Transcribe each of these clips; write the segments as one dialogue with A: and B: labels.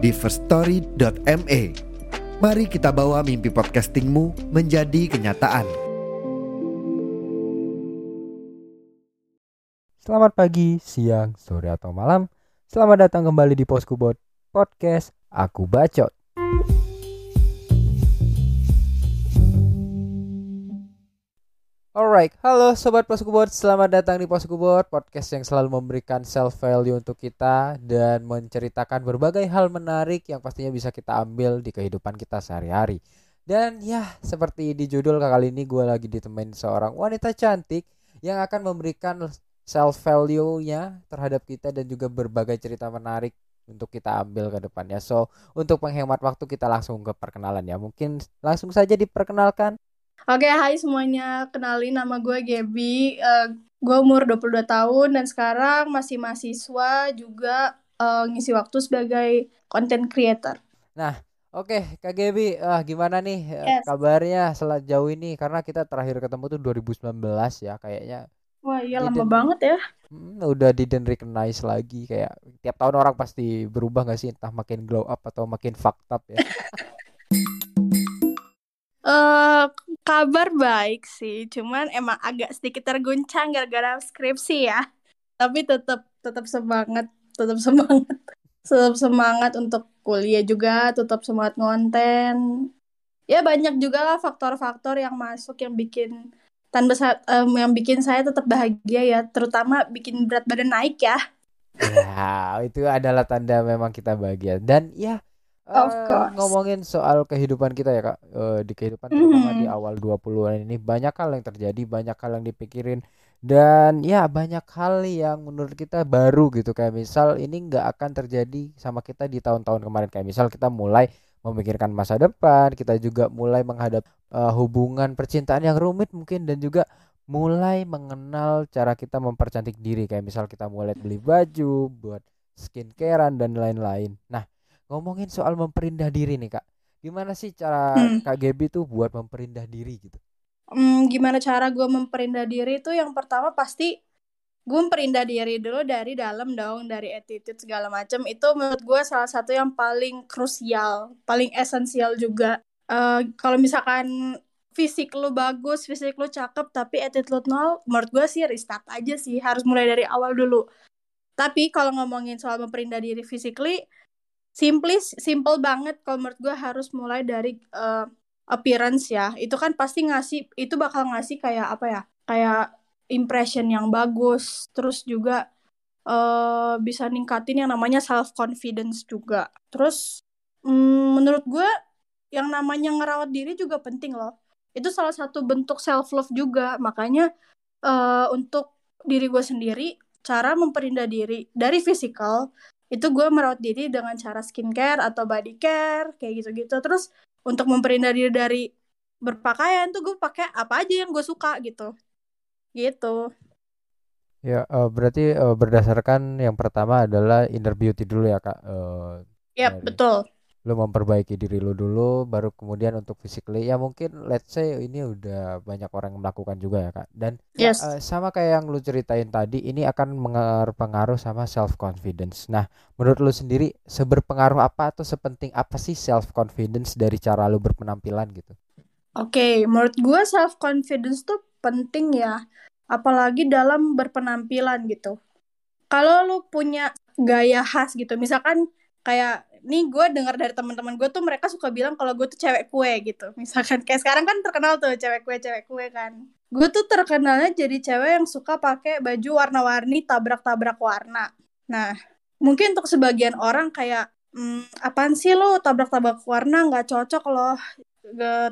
A: di firststory.me. Mari kita bawa mimpi podcastingmu menjadi kenyataan.
B: Selamat pagi, siang, sore atau malam. Selamat datang kembali di Poskubot Podcast Aku Bacot. Alright, halo Sobat Poskubot, selamat datang di Poskubot Podcast yang selalu memberikan self value untuk kita Dan menceritakan berbagai hal menarik yang pastinya bisa kita ambil di kehidupan kita sehari-hari. Dan ya, seperti di judul kali ini gue lagi ditemenin seorang wanita cantik Yang akan memberikan self value-nya terhadap kita dan juga berbagai cerita menarik untuk kita ambil ke depannya. So, untuk menghemat waktu kita langsung ke perkenalan ya. Mungkin langsung saja diperkenalkan
C: Oke, hai semuanya. Kenalin nama gue Gaby. Uh, gue umur 22 tahun dan sekarang masih mahasiswa juga uh, ngisi waktu sebagai content creator.
B: Nah, oke okay, Kak Gaby, uh, gimana nih yes. kabarnya jauh ini? Karena kita terakhir ketemu tuh 2019 ya kayaknya.
C: Wah iya lama banget ya.
B: Hmm, udah didn't recognize lagi kayak tiap tahun orang pasti berubah gak sih entah makin glow up atau makin fucked up ya.
C: Uh, kabar baik sih, cuman emang agak sedikit terguncang gara-gara skripsi ya. Tapi tetap tetap semangat, tetap semangat, tetap semangat untuk kuliah juga, tetap semangat ngonten. Ya banyak juga lah faktor-faktor yang masuk yang bikin tanpa um, yang bikin saya tetap bahagia ya, terutama bikin berat badan naik ya.
B: Ya, itu adalah tanda memang kita bahagia. Dan ya uh, ngomongin soal kehidupan kita ya kak. Uh, di kehidupan mm -hmm. terutama di awal 20-an ini banyak hal yang terjadi banyak hal yang dipikirin. Dan ya banyak hal yang menurut kita baru gitu. Kayak misal ini nggak akan terjadi sama kita di tahun-tahun kemarin. Kayak misal kita mulai memikirkan masa depan kita juga mulai menghadap uh, hubungan percintaan yang rumit mungkin dan juga mulai mengenal cara kita mempercantik diri. Kayak misal kita mulai beli baju buat skincarean dan lain-lain. Nah ngomongin soal memperindah diri nih kak. Gimana sih cara hmm. kak Gaby tuh buat memperindah diri gitu?
C: Hmm, gimana cara gue memperindah diri itu yang pertama pasti gue memperindah diri dulu dari dalam dong dari attitude segala macam itu menurut gue salah satu yang paling krusial paling esensial juga. Uh, kalau misalkan fisik lu bagus fisik lu cakep tapi attitude nol menurut gue sih restart aja sih. Harus mulai dari awal dulu. Tapi kalau ngomongin soal memperindah diri physically simply simple banget kalau menurut gue harus mulai dari uh, appearance ya. Itu kan pasti ngasih itu bakal ngasih kayak apa ya kayak impression yang bagus. Terus juga uh, bisa ningkatin yang namanya self confidence juga. Terus mm, menurut gue yang namanya ngerawat diri juga penting loh. Itu salah satu bentuk self love juga. Makanya uh, untuk diri gue sendiri cara memperindah diri dari physical itu gue merawat diri dengan cara skincare atau body care kayak gitu-gitu. Terus untuk memperindah diri dari berpakaian tuh gue pakai apa aja yang gue suka gitu. Gitu.
B: Ya uh, berarti uh, berdasarkan yang pertama adalah inner beauty dulu ya kak uh,
C: ya yep, betul
B: lu memperbaiki diri lu dulu baru kemudian untuk physically ya mungkin let's say ini udah banyak orang yang melakukan juga ya kak. Dan ya, yes. uh, sama kayak yang lu ceritain tadi ini akan berpengaruh sama self confidence nah menurut lu sendiri seberpengaruh apa atau sepenting apa sih self confidence dari cara lu berpenampilan gitu?
C: Oke okay, menurut gue self confidence tuh penting ya apalagi dalam berpenampilan gitu. Kalau lu punya gaya khas gitu misalkan kayak nih gue dengar dari teman-teman gue tuh mereka suka bilang kalau gue tuh cewek kue gitu. Misalkan kayak sekarang kan terkenal tuh cewek kue cewek kue kan. Gue tuh terkenalnya jadi cewek yang suka pakai baju warna-warni tabrak-tabrak warna. Nah mungkin untuk sebagian orang kayak hmm, apaan sih lo tabrak-tabrak warna? Nggak cocok loh.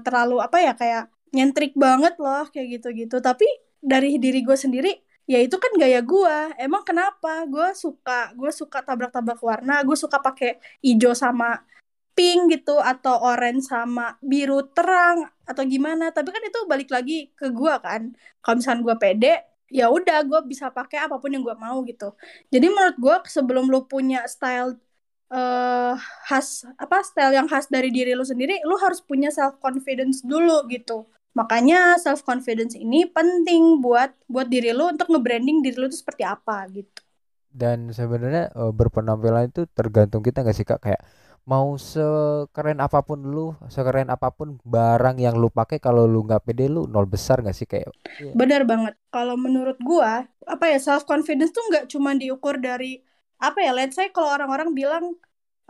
C: Terlalu apa ya kayak nyentrik banget loh kayak gitu-gitu. Tapi dari diri gue sendiri ya itu kan gaya gue emang kenapa? Gue suka gue suka tabrak-tabrak warna gue suka pakai hijau sama pink gitu atau orange sama biru terang atau gimana. Tapi kan itu balik lagi ke gue kan. Kalau misalnya gue pede ya udah gue bisa pakai apa pun yang gue mau gitu. Jadi menurut gue sebelum lu punya style uh, khas apa style yang khas dari diri lu sendiri lu harus punya self confidence dulu gitu makanya self confidence ini penting buat buat diri lu untuk nge-branding diri lu itu seperti apa gitu
B: dan sebenarnya uh, berpenampilan itu tergantung kita nggak sih kak kayak mau sekeren apa pun lu, sekeren apa pun barang yang lu pakai kalau lu nggak pede lu nol besar nggak sih kayak?
C: Iya. Benar banget. Kalau menurut gua, apa ya self confidence tuh nggak cuma diukur dari apa ya? Let's say kalau orang-orang bilang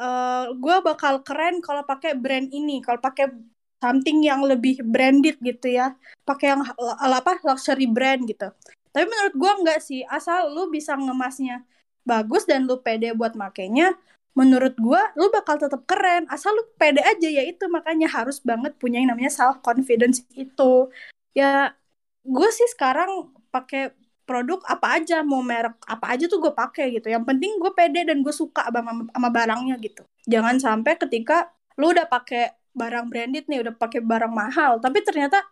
C: uh, gua bakal keren kalau pakai brand ini, kalau pakai something yang lebih branded gitu ya, pakai yang apa luxury brand gitu. Tapi menurut gua nggak sih, asal lu bisa ngemasnya bagus dan lu pede buat makainya, menurut gue lu bakal tetap keren. Asal lu pede aja ya itu makanya harus banget punya yang namanya self confidence itu. Ya gue sih sekarang pakai produk apa aja mau merek apa aja tuh gue pakai gitu. Yang penting gue pede dan gue suka sama, sama barangnya gitu. Jangan sampai ketika lu udah pakai barang branded nih udah pakai barang mahal. Tapi ternyata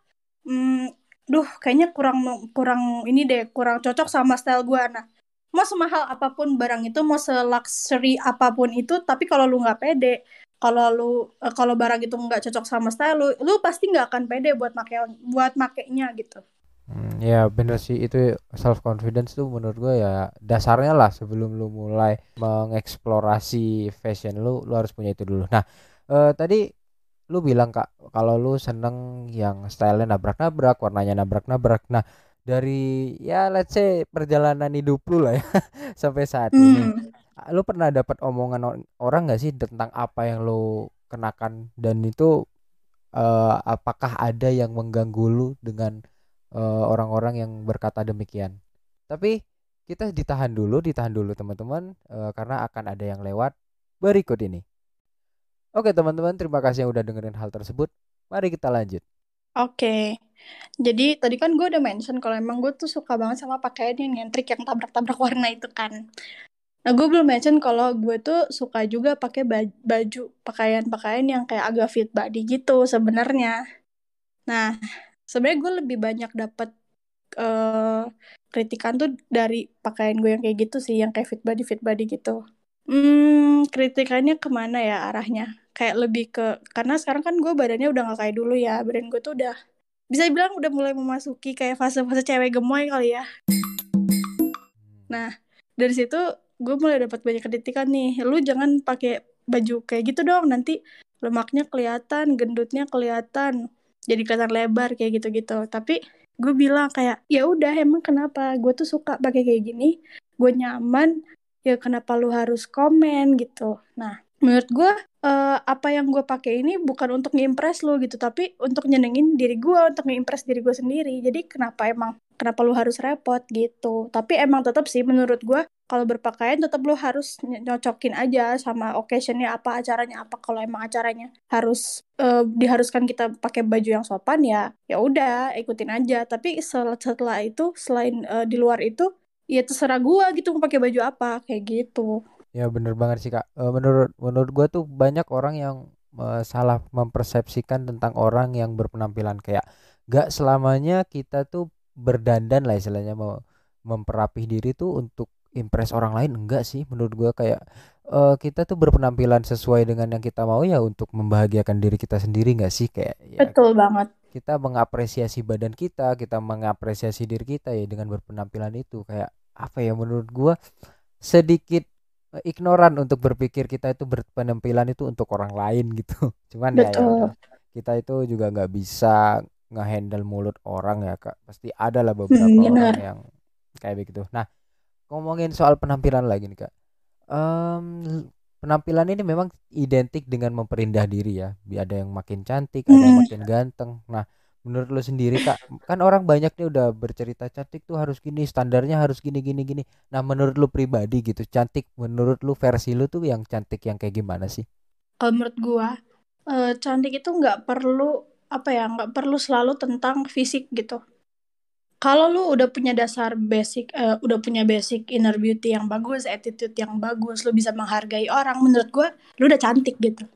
C: hmm, duh kayaknya kurang kurang ini deh kurang cocok sama style gue nah mau semahal apa pun barang itu mau seluxury apa pun itu tapi kalau lu nggak pede kalau lu uh, kalau barang itu nggak cocok sama style lu lu pasti nggak akan pede buat make buat makainya gitu.
B: Hmm, ya bener sih itu self confidence tuh menurut gue ya dasarnya lah sebelum lu mulai mengeksplorasi fashion lu lu harus punya itu dulu. Nah uh, tadi lu bilang kak kalau lu seneng yang stylenya nabrak-nabrak warnanya nabrak-nabrak. Nah dari ya let's say perjalanan hidup lu lah ya sampai saat mm. ini lu pernah dapat omongan orang nggak sih tentang apa yang lu kenakan? Dan itu uh, apakah ada yang mengganggu lu dengan eh, orang-orang uh, yang berkata demikian? Tapi kita ditahan dulu ditahan dulu teman-teman uh, karena akan ada yang lewat berikut ini oke teman-teman terima kasih yang udah dengerin hal tersebut mari kita lanjut
C: Oke. Jadi tadi kan gue udah mention kalau emang gue tuh suka banget sama pakaian yang nyentrik yang tabrak-tabrak warna itu kan. Nah gue belum mention kalau gue tuh suka juga pakai baju pakaian-pakaian yang kayak agak fit body gitu sebenarnya. Nah sebenarnya gue lebih banyak dapat uh, kritikan tuh dari pakaian gue yang kayak gitu sih, yang kayak fit body fit body gitu. Hmm, kritikannya ke mana ya arahnya? Kayak lebih ke karena sekarang kan gue badannya udah gak kayak dulu ya, badan gue tuh udah bisa dibilang udah mulai memasuki kayak fase-fase cewek gemoy kali ya. Nah, dari situ gue mulai dapat banyak kritikan nih. Lu jangan pakai baju kayak gitu dong, nanti lemaknya kelihatan, gendutnya kelihatan, jadi kelihatan lebar kayak gitu-gitu. Tapi gue bilang kayak ya udah emang kenapa gue tuh suka pakai kayak gini gue nyaman ya kenapa lu harus komen gitu nah menurut gue uh, apa yang gue pakai ini bukan untuk ngimpress lu gitu tapi untuk nyenengin diri gue untuk ngimpress diri gue sendiri. Jadi kenapa emang kenapa lu harus repot gitu? Tapi emang tetap sih menurut gue kalau berpakaian tetap lu harus nyocokin aja sama occasionnya apa acaranya apa. Kalau emang acaranya harus uh, diharuskan kita pakai baju yang sopan ya ya udah ikutin aja. Tapi setelah, itu selain uh, di luar itu ya terserah gua gitu mau pakai baju apa kayak gitu
B: ya bener banget sih kak. Uh, menurut menurut gua tuh banyak orang yang uh, salah mempersepsikan tentang orang yang berpenampilan. Kayak gak selamanya kita tuh berdandan lah istilahnya mau memperapih diri tuh untuk impress orang lain. Enggak sih menurut gua. Kayak uh, kita tuh berpenampilan sesuai dengan yang kita mau ya untuk membahagiakan diri kita sendiri enggak sih? Kayak
C: ya, betul banget.
B: kita mengapresiasi badan kita kita mengapresiasi diri kita ya dengan berpenampilan itu. Kayak apa ya menurut gua? Sedikit eh, ignoran untuk berpikir kita itu berpenampilan itu untuk orang lain gitu. Cuman ya, ya kita itu juga nggak bisa ngehandle mulut orang ya kak. Pasti ada lah beberapa hmm, orang yang kayak begitu. Nah ngomongin soal penampilan lagi nih kak. Um, penampilan ini memang identik dengan memperindah diri ya. Ada yang makin cantik, ada yang hmm. makin ganteng. Nah, menurut lo sendiri kak, kan orang banyak nih udah bercerita cantik tuh harus gini, standarnya harus gini gini gini. Nah, menurut lo pribadi gitu, cantik menurut lo versi lo tuh yang cantik yang kayak gimana sih?
C: Kalau menurut gua, uh, cantik itu nggak perlu apa ya, nggak perlu selalu tentang fisik gitu. kalau lu udah punya dasar basic uh, udah punya basic inner beauty yang bagus attitude yang bagus lu bisa menghargai orang menurut gue lu udah cantik gitu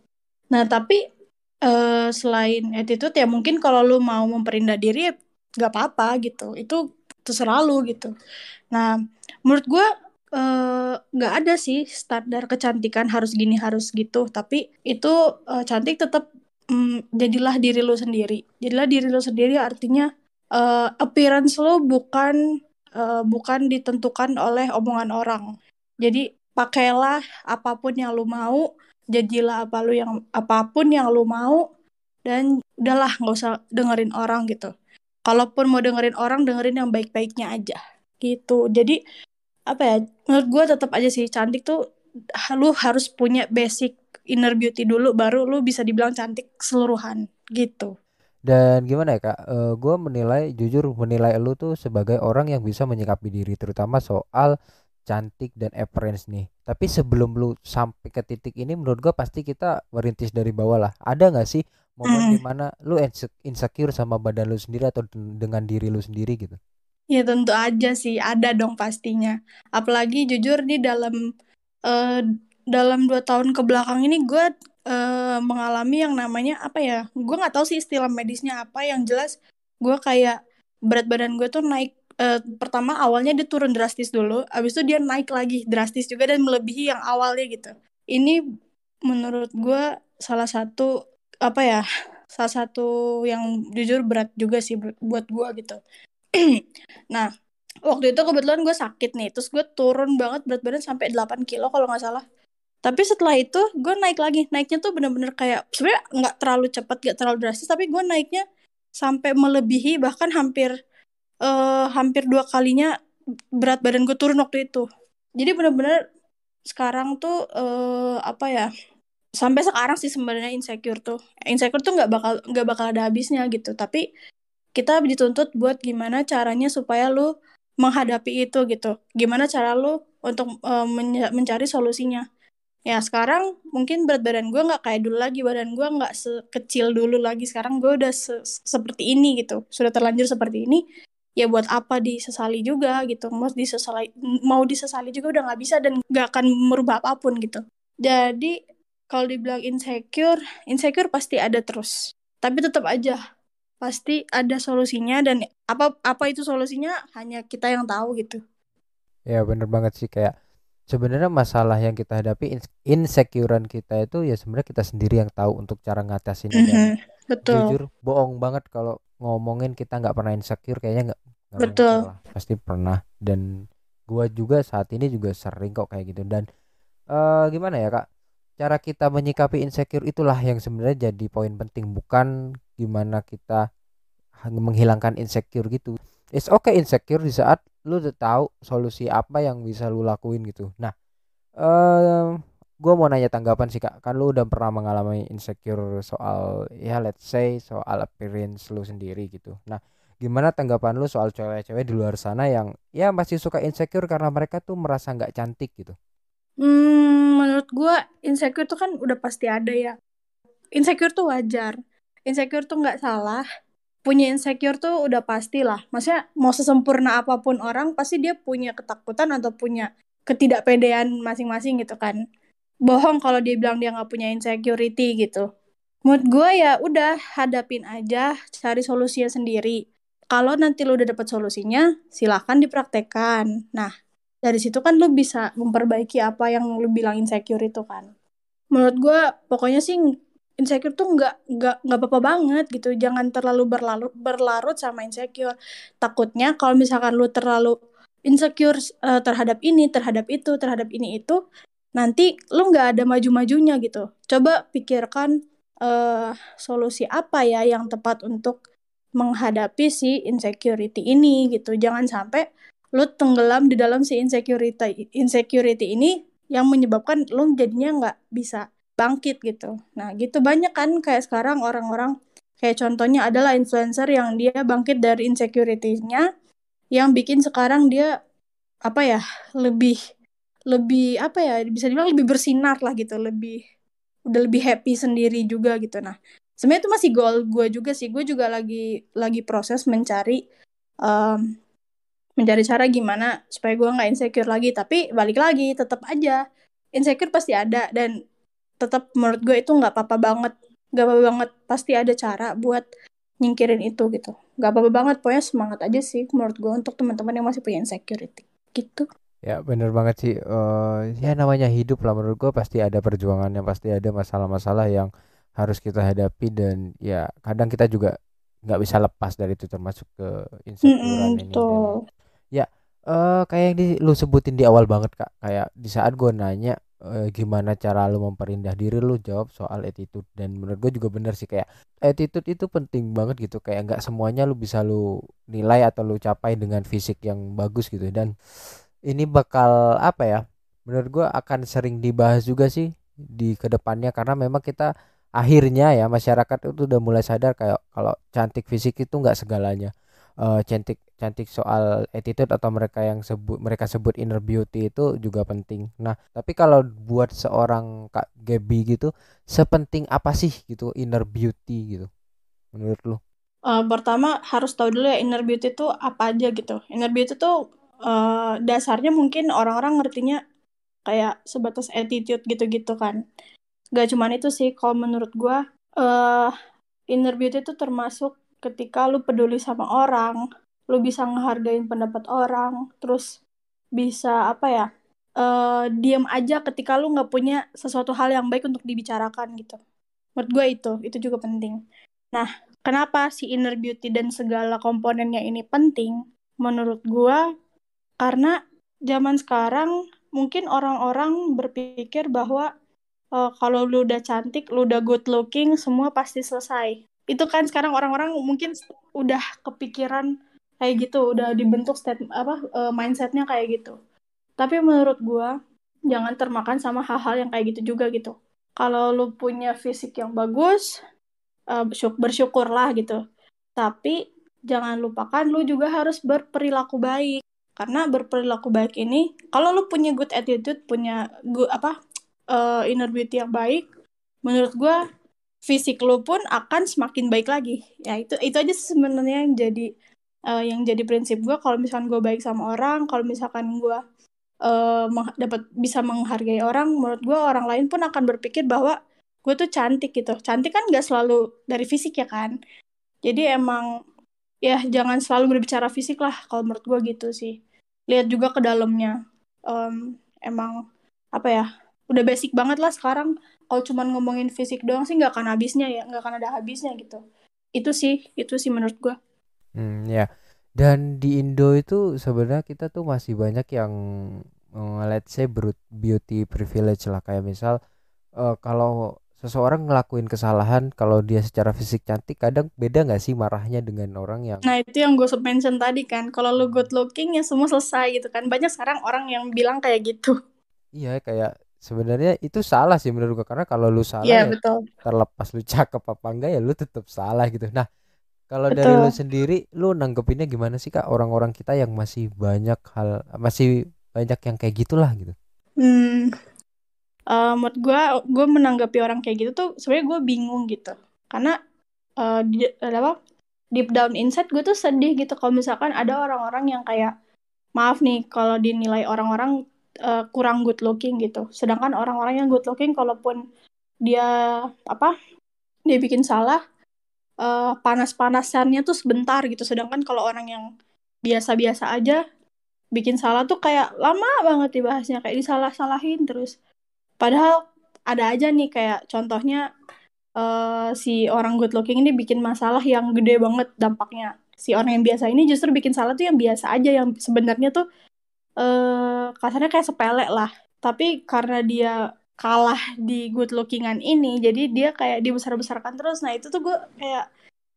C: nah tapi uh, selain attitude ya mungkin kalau lu mau memperindah diri ya nggak apa-apa gitu. Itu terserah lu gitu. Nah menurut gue eh, nggak uh, ada sih standar kecantikan harus gini harus gitu. Tapi itu uh, cantik tetap um, jadilah diri lu sendiri. Jadilah diri lu sendiri artinya uh, appearance lo bukan uh, bukan ditentukan oleh omongan orang. Jadi pakailah apa pun yang lo mau, jadilah apa lu yang apa pun yang lo mau dan udahlah nggak usah dengerin orang gitu. Kalaupun mau dengerin orang, dengerin yang baik-baiknya aja gitu. Jadi apa ya? Menurut gue tetap aja sih cantik tuh lu harus punya basic inner beauty dulu baru lu bisa dibilang cantik keseluruhan gitu.
B: Dan gimana ya kak, uh, eh, gue menilai jujur menilai lu tuh sebagai orang yang bisa menyikapi diri terutama soal cantik dan appearance nih. Tapi sebelum lu sampai ke titik ini menurut gue pasti kita merintis dari bawah lah. Ada nggak sih momen mm. di mana lu insecure sama badan lu sendiri atau dengan diri lu sendiri gitu?
C: Ya tentu aja sih ada dong pastinya. Apalagi jujur di dalam uh, dalam dua tahun ke belakang ini gue uh, mengalami yang namanya apa ya gue nggak tahu sih istilah medisnya apa yang jelas gue kayak berat badan gue tuh naik uh, pertama awalnya dia turun drastis dulu abis itu dia naik lagi drastis juga dan melebihi yang awalnya gitu. Ini menurut gue salah satu apa ya salah satu yang jujur berat juga sih buat gue gitu. Nah waktu itu kebetulan gue sakit nih terus gue turun banget berat badan sampai 8 kilo kalau nggak salah. Tapi setelah itu gue naik lagi. Naiknya tuh bener-bener kayak sebenarnya nggak terlalu cepat nggak terlalu drastis tapi gue naiknya sampai melebihi bahkan hampir uh, hampir dua kalinya berat badan gue turun waktu itu. Jadi bener-bener sekarang tuh uh, apa ya sampai sekarang sih sebenarnya insecure tuh. Insecure tuh nggak bakal nggak bakal ada habisnya gitu. Tapi kita dituntut buat gimana caranya supaya lu menghadapi itu gitu. Gimana cara lu untuk uh, mencari solusinya. Ya sekarang mungkin berat badan gue nggak kayak dulu lagi. Badan gue nggak sekecil dulu lagi. Sekarang gue udah se seperti ini gitu. Sudah terlanjur seperti ini ya buat apa disesali juga gitu. Mau disesali mau disesali juga udah nggak bisa dan nggak akan merubah apa pun gitu. Jadi kalau dibilang insecure insecure pasti ada terus. Tapi tetap aja pasti ada solusinya dan apa apa itu solusinya? Hanya kita yang tahu gitu.
B: Ya bener banget sih. Kayak sebenarnya masalah yang kita hadapi insecurean kita itu ya sebenarnya kita sendiri yang tahu untuk cara ngatasin mm -hmm.
C: betul.
B: jujur bohong banget kalau ngomongin kita nggak pernah insecure kayaknya nggak
C: betul.
B: pasti pernah. Dan gua juga saat ini juga sering kok kayak gitu. Dan uh, gimana ya kak? Cara kita menyikapi insecure itulah yang sebenarnya jadi poin penting. Bukan gimana kita menghilangkan insecure gitu. It's okay insecure di saat lu udah tahu solusi apa yang bisa lu lakuin gitu. Nah uh, gue mau nanya tanggapan sih kak. Kan lu udah pernah mengalami insecure soal ya let's say soal appearance lu sendiri gitu. Nah gimana tanggapan lu soal cewek-cewek di luar sana yang ya masih suka insecure karena mereka tuh merasa nggak cantik gitu?
C: Hmm, menurut gue insecure tuh kan udah pasti ada ya. Insecure tuh wajar. Insecure tuh nggak salah. Punya insecure tuh udah pasti lah. Maksudnya mau sesempurna apa pun orang pasti dia punya ketakutan atau punya ketidakpedean masing-masing gitu kan. Bohong kalau dia bilang dia nggak punya insecurity gitu. Menurut gue ya udah hadapin aja, cari solusinya sendiri. Kalau nanti lu udah dapet solusinya, silahkan dipraktekkan. Nah, dari situ kan lu bisa memperbaiki apa yang lu bilang insecure itu kan. Menurut gue pokoknya sih insecure tuh nggak nggak nggak apa-apa banget gitu jangan terlalu berlarut berlarut sama insecure takutnya kalau misalkan lu terlalu insecure uh, terhadap ini terhadap itu terhadap ini itu nanti lu nggak ada maju-majunya gitu. Coba pikirkan uh, solusi apa ya yang tepat untuk menghadapi si insecurity ini gitu. Jangan sampai lu tenggelam di dalam si insecurity insecurity ini yang menyebabkan lu jadinya nggak bisa bangkit gitu. Nah, gitu banyak kan kayak sekarang orang-orang. Kayak contohnya adalah influencer yang dia bangkit dari insecurity-nya yang bikin sekarang dia apa ya, lebih lebih apa ya, bisa dibilang lebih bersinar lah gitu, lebih udah lebih happy sendiri juga gitu. Nah, sebenarnya itu masih goal gue juga sih. Gue juga lagi lagi proses mencari um, mencari cara gimana supaya gue nggak insecure lagi. Tapi balik lagi tetap aja. Insecure pasti ada dan tetap menurut gue itu nggak apa-apa banget. Nggak apa-apa banget. Pasti ada cara buat nyingkirin itu gitu. Nggak apa-apa banget. Pokoknya semangat aja sih menurut gue untuk teman-teman yang masih punya insecurity. Gitu
B: ya bener banget sih uh, ya namanya hidup lah menurut gue pasti ada perjuangan yang pasti ada masalah-masalah yang harus kita hadapi dan ya kadang kita juga nggak bisa lepas dari itu termasuk ke insecurean mm -hmm, ini dan, ya uh, kayak yang di, lu sebutin di awal banget kak. Kayak di saat gue nanya uh, gimana cara lu memperindah diri lu jawab soal attitude. Dan menurut gue juga bener sih kayak attitude itu penting banget gitu. Kayak nggak semuanya lu bisa lu nilai atau lu capai dengan fisik yang bagus gitu. Dan ini bakal apa ya menurut gue akan sering dibahas juga sih di ke depannya karena memang kita akhirnya ya masyarakat itu udah mulai sadar kayak kalau cantik fisik itu nggak segalanya uh, cantik cantik soal attitude atau mereka yang sebut mereka sebut inner beauty itu juga penting. Nah, tapi kalau buat seorang Kak Gaby gitu, sepenting apa sih gitu inner beauty gitu menurut lu?
C: Uh, pertama harus tahu dulu ya inner beauty itu apa aja gitu. Inner beauty itu uh, dasarnya mungkin orang-orang ngertinya kayak sebatas attitude gitu-gitu kan. Gak cuman itu sih kalau menurut gua uh, inner beauty itu termasuk ketika lu peduli sama orang, lu bisa ngehargain pendapat orang, terus bisa apa ya, uh, diam aja ketika lu nggak punya sesuatu hal yang baik untuk dibicarakan gitu. Menurut gue itu, itu juga penting. Nah, kenapa si inner beauty dan segala komponennya ini penting? Menurut gue, karena zaman sekarang mungkin orang-orang berpikir bahwa uh, kalau lu udah cantik, lu udah good looking, semua pasti selesai. Itu kan sekarang orang-orang mungkin udah kepikiran kayak gitu udah dibentuk state apa uh, mindsetnya kayak gitu. Tapi menurut gue jangan termakan sama hal-hal yang kayak gitu juga gitu. Kalau lu punya fisik yang bagus uh, bersyukurlah gitu. Tapi jangan lupakan lu juga harus berperilaku baik karena berperilaku baik ini kalau lu punya good attitude punya good apa uh, inner beauty yang baik menurut gue fisik lu pun akan semakin baik lagi. Ya itu itu aja sebenarnya yang jadi uh, yang jadi prinsip gue kalau misalkan gue baik sama orang kalau misalkan gue uh, dapat bisa menghargai orang menurut gue orang lain pun akan berpikir bahwa gue tuh cantik gitu. Cantik kan gak selalu dari fisik ya kan? Jadi emang ya jangan selalu berbicara fisik lah kalau menurut gue gitu sih. Lihat juga ke dalamnya. Um, emang apa ya udah basic banget lah sekarang. Kalau cuman ngomongin fisik doang sih nggak akan habisnya ya nggak akan ada habisnya gitu. Itu sih itu sih menurut gua.
B: Hmm, ya. Dan di Indo itu sebenarnya kita tuh masih banyak yang uh, let's say beauty privilege lah. Kayak misal uh, kalau seseorang ngelakuin kesalahan kalau dia secara fisik cantik kadang beda nggak sih marahnya dengan orang yang
C: nah itu yang gue mention tadi kan. Kalau lu good looking ya semua selesai gitu kan. Banyak sekarang orang yang bilang kayak gitu.
B: Iya kayak sebenarnya itu salah sih menurut gue karena kalau lu salah
C: yeah, ya betul.
B: terlepas lu cakep apa enggak ya lu tetap salah gitu. Nah kalau dari lu sendiri lu nanggepinnya gimana sih kak? Orang-orang kita yang masih banyak hal masih banyak yang kayak gitulah gitu.
C: Hmm uh, menurut gue gue menanggapi orang kayak gitu tuh sebenarnya gue bingung gitu karena uh, di, apa deep down inside gue tuh sedih gitu kalau misalkan ada orang-orang yang kayak maaf nih kalau dinilai orang-orang uh, kurang good looking gitu. Sedangkan orang-orang yang good looking kalaupun dia apa dia bikin salah uh, panas-panasannya tuh sebentar gitu. Sedangkan kalau orang yang biasa-biasa aja bikin salah tuh kayak lama banget dibahasnya kayak disalah-salahin terus. Padahal ada aja nih kayak contohnya uh, si orang good looking ini bikin masalah yang gede banget dampaknya. Si orang yang biasa ini justru bikin salah tuh yang biasa aja yang sebenarnya tuh eh kasarnya kayak sepele lah. Tapi karena dia kalah di good lookingan ini jadi dia kayak dibesar-besarkan terus. Nah itu tuh gue kayak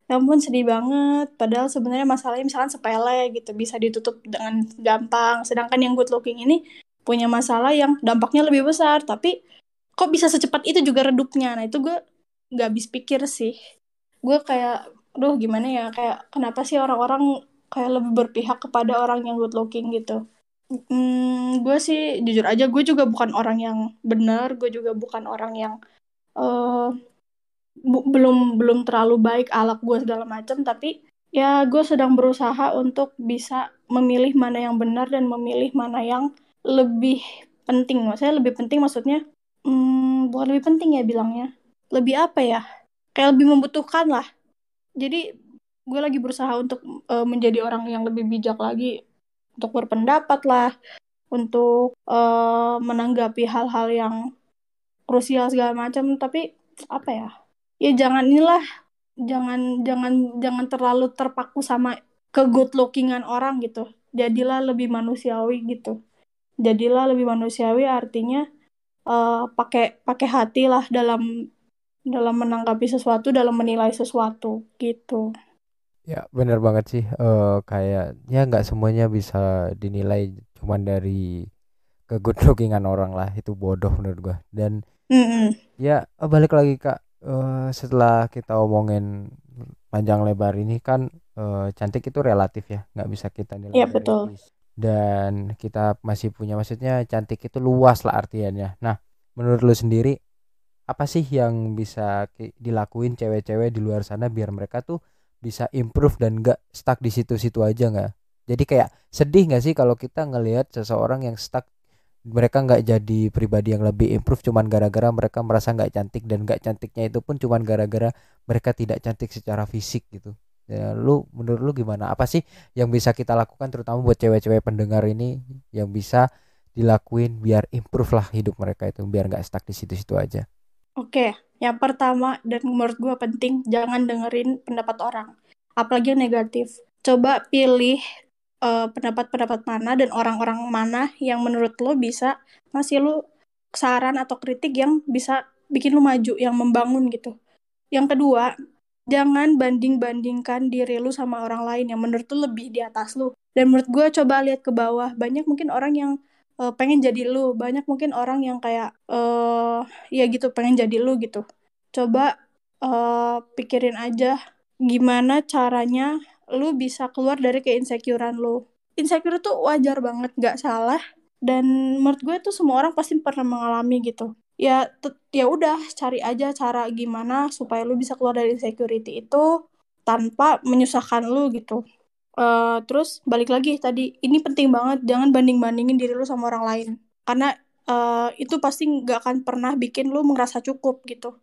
C: ya ampun sedih banget. Padahal sebenarnya masalahnya misalkan sepele gitu bisa ditutup dengan gampang. Sedangkan yang good looking ini punya masalah yang dampaknya lebih besar. Tapi kok bisa secepat itu juga redupnya? Nah itu gue nggak habis pikir sih. Gue kayak aduh gimana ya? Kayak kenapa sih orang-orang kayak lebih berpihak kepada orang yang good looking? gitu. Hmm, gue sih jujur aja gue juga bukan orang yang benar, gue juga bukan orang yang uh, bu belum belum terlalu baik alak gue segala macam, tapi ya gue sedang berusaha untuk bisa memilih mana yang benar dan memilih mana yang lebih penting. Maksudnya lebih penting maksudnya hmm, bukan lebih penting ya bilangnya. Lebih apa ya? Kayak lebih membutuhkan lah. Jadi gue lagi berusaha untuk uh, menjadi orang yang lebih bijak lagi untuk berpendapat lah untuk uh, menanggapi hal-hal yang krusial segala macam. Tapi apa ya? Ya jangan inilah jangan jangan jangan terlalu terpaku sama ke good lookingan orang gitu. Jadilah lebih manusiawi gitu jadilah lebih manusiawi artinya uh, pakai pakai hati lah dalam dalam menanggapi sesuatu dalam menilai sesuatu gitu.
B: Ya bener banget sih. Uh, kayak ya nggak semuanya bisa dinilai cuman dari ke good lookingan orang lah. Itu bodoh menurut gua. Dan
C: mm -hmm.
B: ya balik lagi kak. Uh, setelah kita omongin panjang lebar ini kan uh, cantik itu relatif ya. Nggak bisa kita nilai
C: Iya betul
B: dan kita masih punya maksudnya cantik itu luas lah artiannya. Nah menurut lu sendiri apa sih yang bisa dilakuin cewek-cewek di luar sana biar mereka tuh bisa improve dan gak stuck di situ-situ aja nggak? Jadi kayak sedih nggak sih kalau kita ngelihat seseorang yang stuck mereka nggak jadi pribadi yang lebih improve cuman gara-gara mereka merasa nggak cantik dan nggak cantiknya itu pun cuman gara-gara mereka tidak cantik secara fisik gitu ya lu menurut lu gimana apa sih yang bisa kita lakukan terutama buat cewek-cewek pendengar ini yang bisa dilakuin biar improve lah hidup mereka itu biar nggak stuck di situ-situ aja
C: Oke, yang pertama dan menurut gue penting, jangan dengerin pendapat orang. Apalagi yang negatif. Coba pilih uh, pendapat-pendapat mana dan orang-orang mana yang menurut lo bisa ngasih lo saran atau kritik yang bisa bikin lo maju, yang membangun gitu. Yang kedua, jangan banding-bandingkan diri lo sama orang lain yang menurut lo lebih di atas lo. Dan menurut gue coba lihat ke bawah, banyak mungkin orang yang uh, pengen jadi lu. Banyak mungkin orang yang kayak uh, ya gitu pengen jadi lu gitu. Coba uh, pikirin aja gimana caranya lu bisa keluar dari keinsecurean lu. Insecure tuh wajar banget nggak salah. Dan menurut gue tuh semua orang pasti pernah mengalami gitu ya ya udah cari aja cara gimana supaya lu bisa keluar dari insecurity itu tanpa menyusahkan lu gitu. Uh, terus balik lagi tadi ini penting banget jangan banding bandingin diri lu sama orang lain. Karena uh, itu pasti nggak akan pernah bikin lu merasa cukup gitu.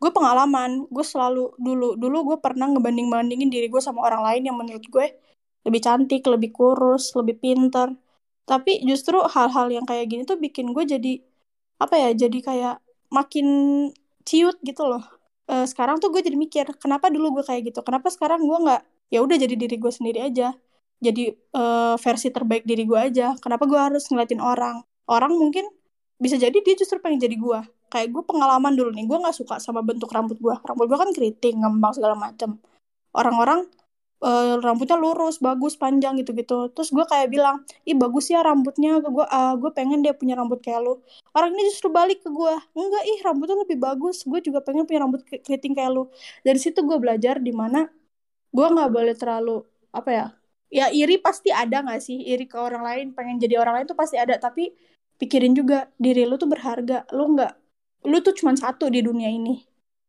C: Gue pengalaman gue selalu dulu dulu gue pernah ngebanding bandingin diri gue sama orang lain yang menurut gue lebih cantik lebih kurus lebih pinter. Tapi justru hal-hal yang kayak gini tuh bikin gue jadi apa ya jadi kayak makin ciut gitu loh. Uh, sekarang tuh gue jadi mikir kenapa dulu gue kayak gitu? Kenapa sekarang gue nggak ya udah jadi diri gue sendiri aja. Jadi uh, versi terbaik diri gue aja. Kenapa gue harus ngeliatin orang? Orang mungkin bisa jadi dia justru pengen jadi gue. Kayak gue pengalaman dulu nih gue nggak suka sama bentuk rambut gue. Rambut gue kan keriting ngembang segala macem. Orang-orang uh, rambutnya lurus bagus panjang gitu gitu terus gue kayak bilang ih bagus ya rambutnya gue uh, gue pengen dia punya rambut kayak lu. Orang ini justru balik ke gue enggak ih rambutnya lebih bagus gue juga pengen punya rambut keriting kayak lu. Dari situ gue belajar di mana gue nggak boleh terlalu apa ya ya iri pasti ada nggak sih? Iri ke orang lain pengen jadi orang lain tuh pasti ada tapi pikirin juga diri lu tuh berharga. Lu nggak lu tuh cuma satu di dunia ini.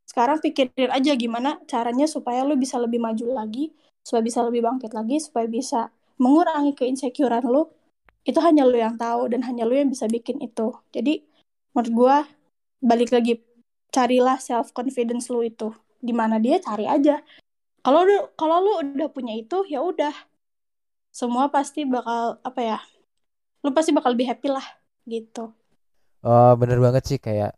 C: Sekarang pikirin aja gimana caranya supaya lu bisa lebih maju lagi supaya bisa lebih bangkit lagi supaya bisa mengurangi keinsecurean lu itu hanya lu yang tahu dan hanya lu yang bisa bikin itu. Jadi menurut gue balik lagi carilah self confidence lu itu. Di mana dia cari aja. Kalau lu kalau lu udah punya itu ya udah. Semua pasti bakal apa ya lu pasti bakal lebih happy lah gitu.
B: Oh bener banget sih kayak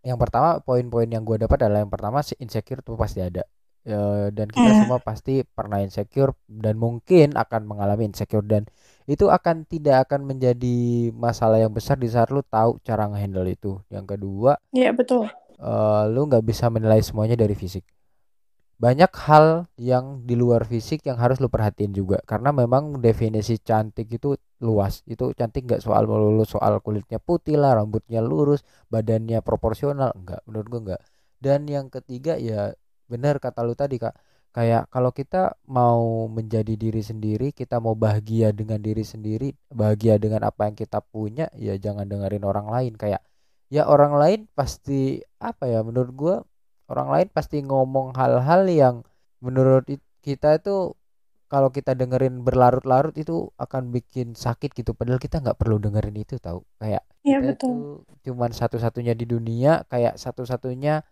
B: yang pertama poin-poin yang gue dapat adalah yang pertama si insecure tuh pasti ada e, dan kita mm. semua pasti pernah insecure dan mungkin akan mengalami insecure dan itu akan tidak akan menjadi masalah yang besar di saat lu tahu cara ngehandle itu. Yang kedua
C: iya yeah, betul.
B: uh, lu nggak bisa menilai semuanya dari fisik. Banyak hal yang di luar fisik yang harus lu perhatiin juga karena memang definisi cantik itu luas. Itu cantik nggak soal melulu soal kulitnya putih lah rambutnya lurus badannya proporsional enggak menurut gua enggak dan yang ketiga ya benar kata lu tadi kak. Kayak kalau kita mau menjadi diri sendiri kita mau bahagia dengan diri sendiri bahagia dengan apa yang kita punya ya jangan dengerin orang lain. Kayak ya orang lain pasti apa ya menurut gua orang lain pasti ngomong hal-hal yang menurut kita itu kalau kita dengerin berlarut-larut itu akan bikin sakit gitu. Padahal kita nggak perlu dengerin itu tahu kayak kita
C: betul.
B: itu cuman satu-satunya di dunia kayak satu-satunya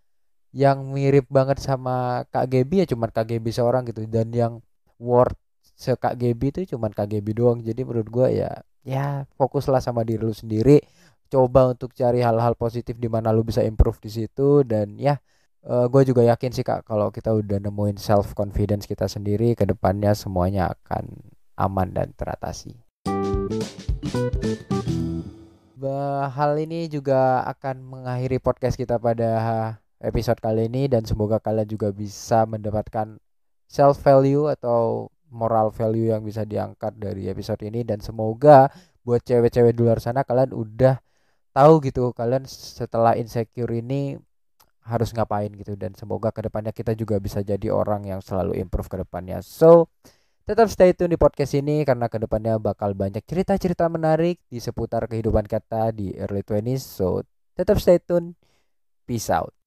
B: yang mirip banget sama Kak Gebi ya cuman Kak Gebi seorang gitu. Dan yang word se Kak Gebi itu cuman Kak Gebi doang. Jadi menurut gua ya ya fokuslah sama diri lu sendiri. Coba untuk cari hal-hal positif di mana lu bisa improve di situ. Dan ya uh, gue juga yakin sih kak kalau kita udah nemuin self confidence kita sendiri ke depannya semuanya akan aman dan teratasi. Bah, hal ini juga akan mengakhiri podcast kita pada episode kali ini dan semoga kalian juga bisa mendapatkan self value atau moral value yang bisa diangkat dari episode ini. Dan semoga buat cewek-cewek di luar sana kalian udah tahu gitu kalian setelah insecure ini harus ngapain gitu. Dan semoga ke depannya kita juga bisa jadi orang yang selalu improve ke depannya. So tetap stay tune di podcast ini karena ke depannya bakal banyak cerita-cerita menarik di seputar kehidupan kita di early 20s so tetap stay tune. Peace out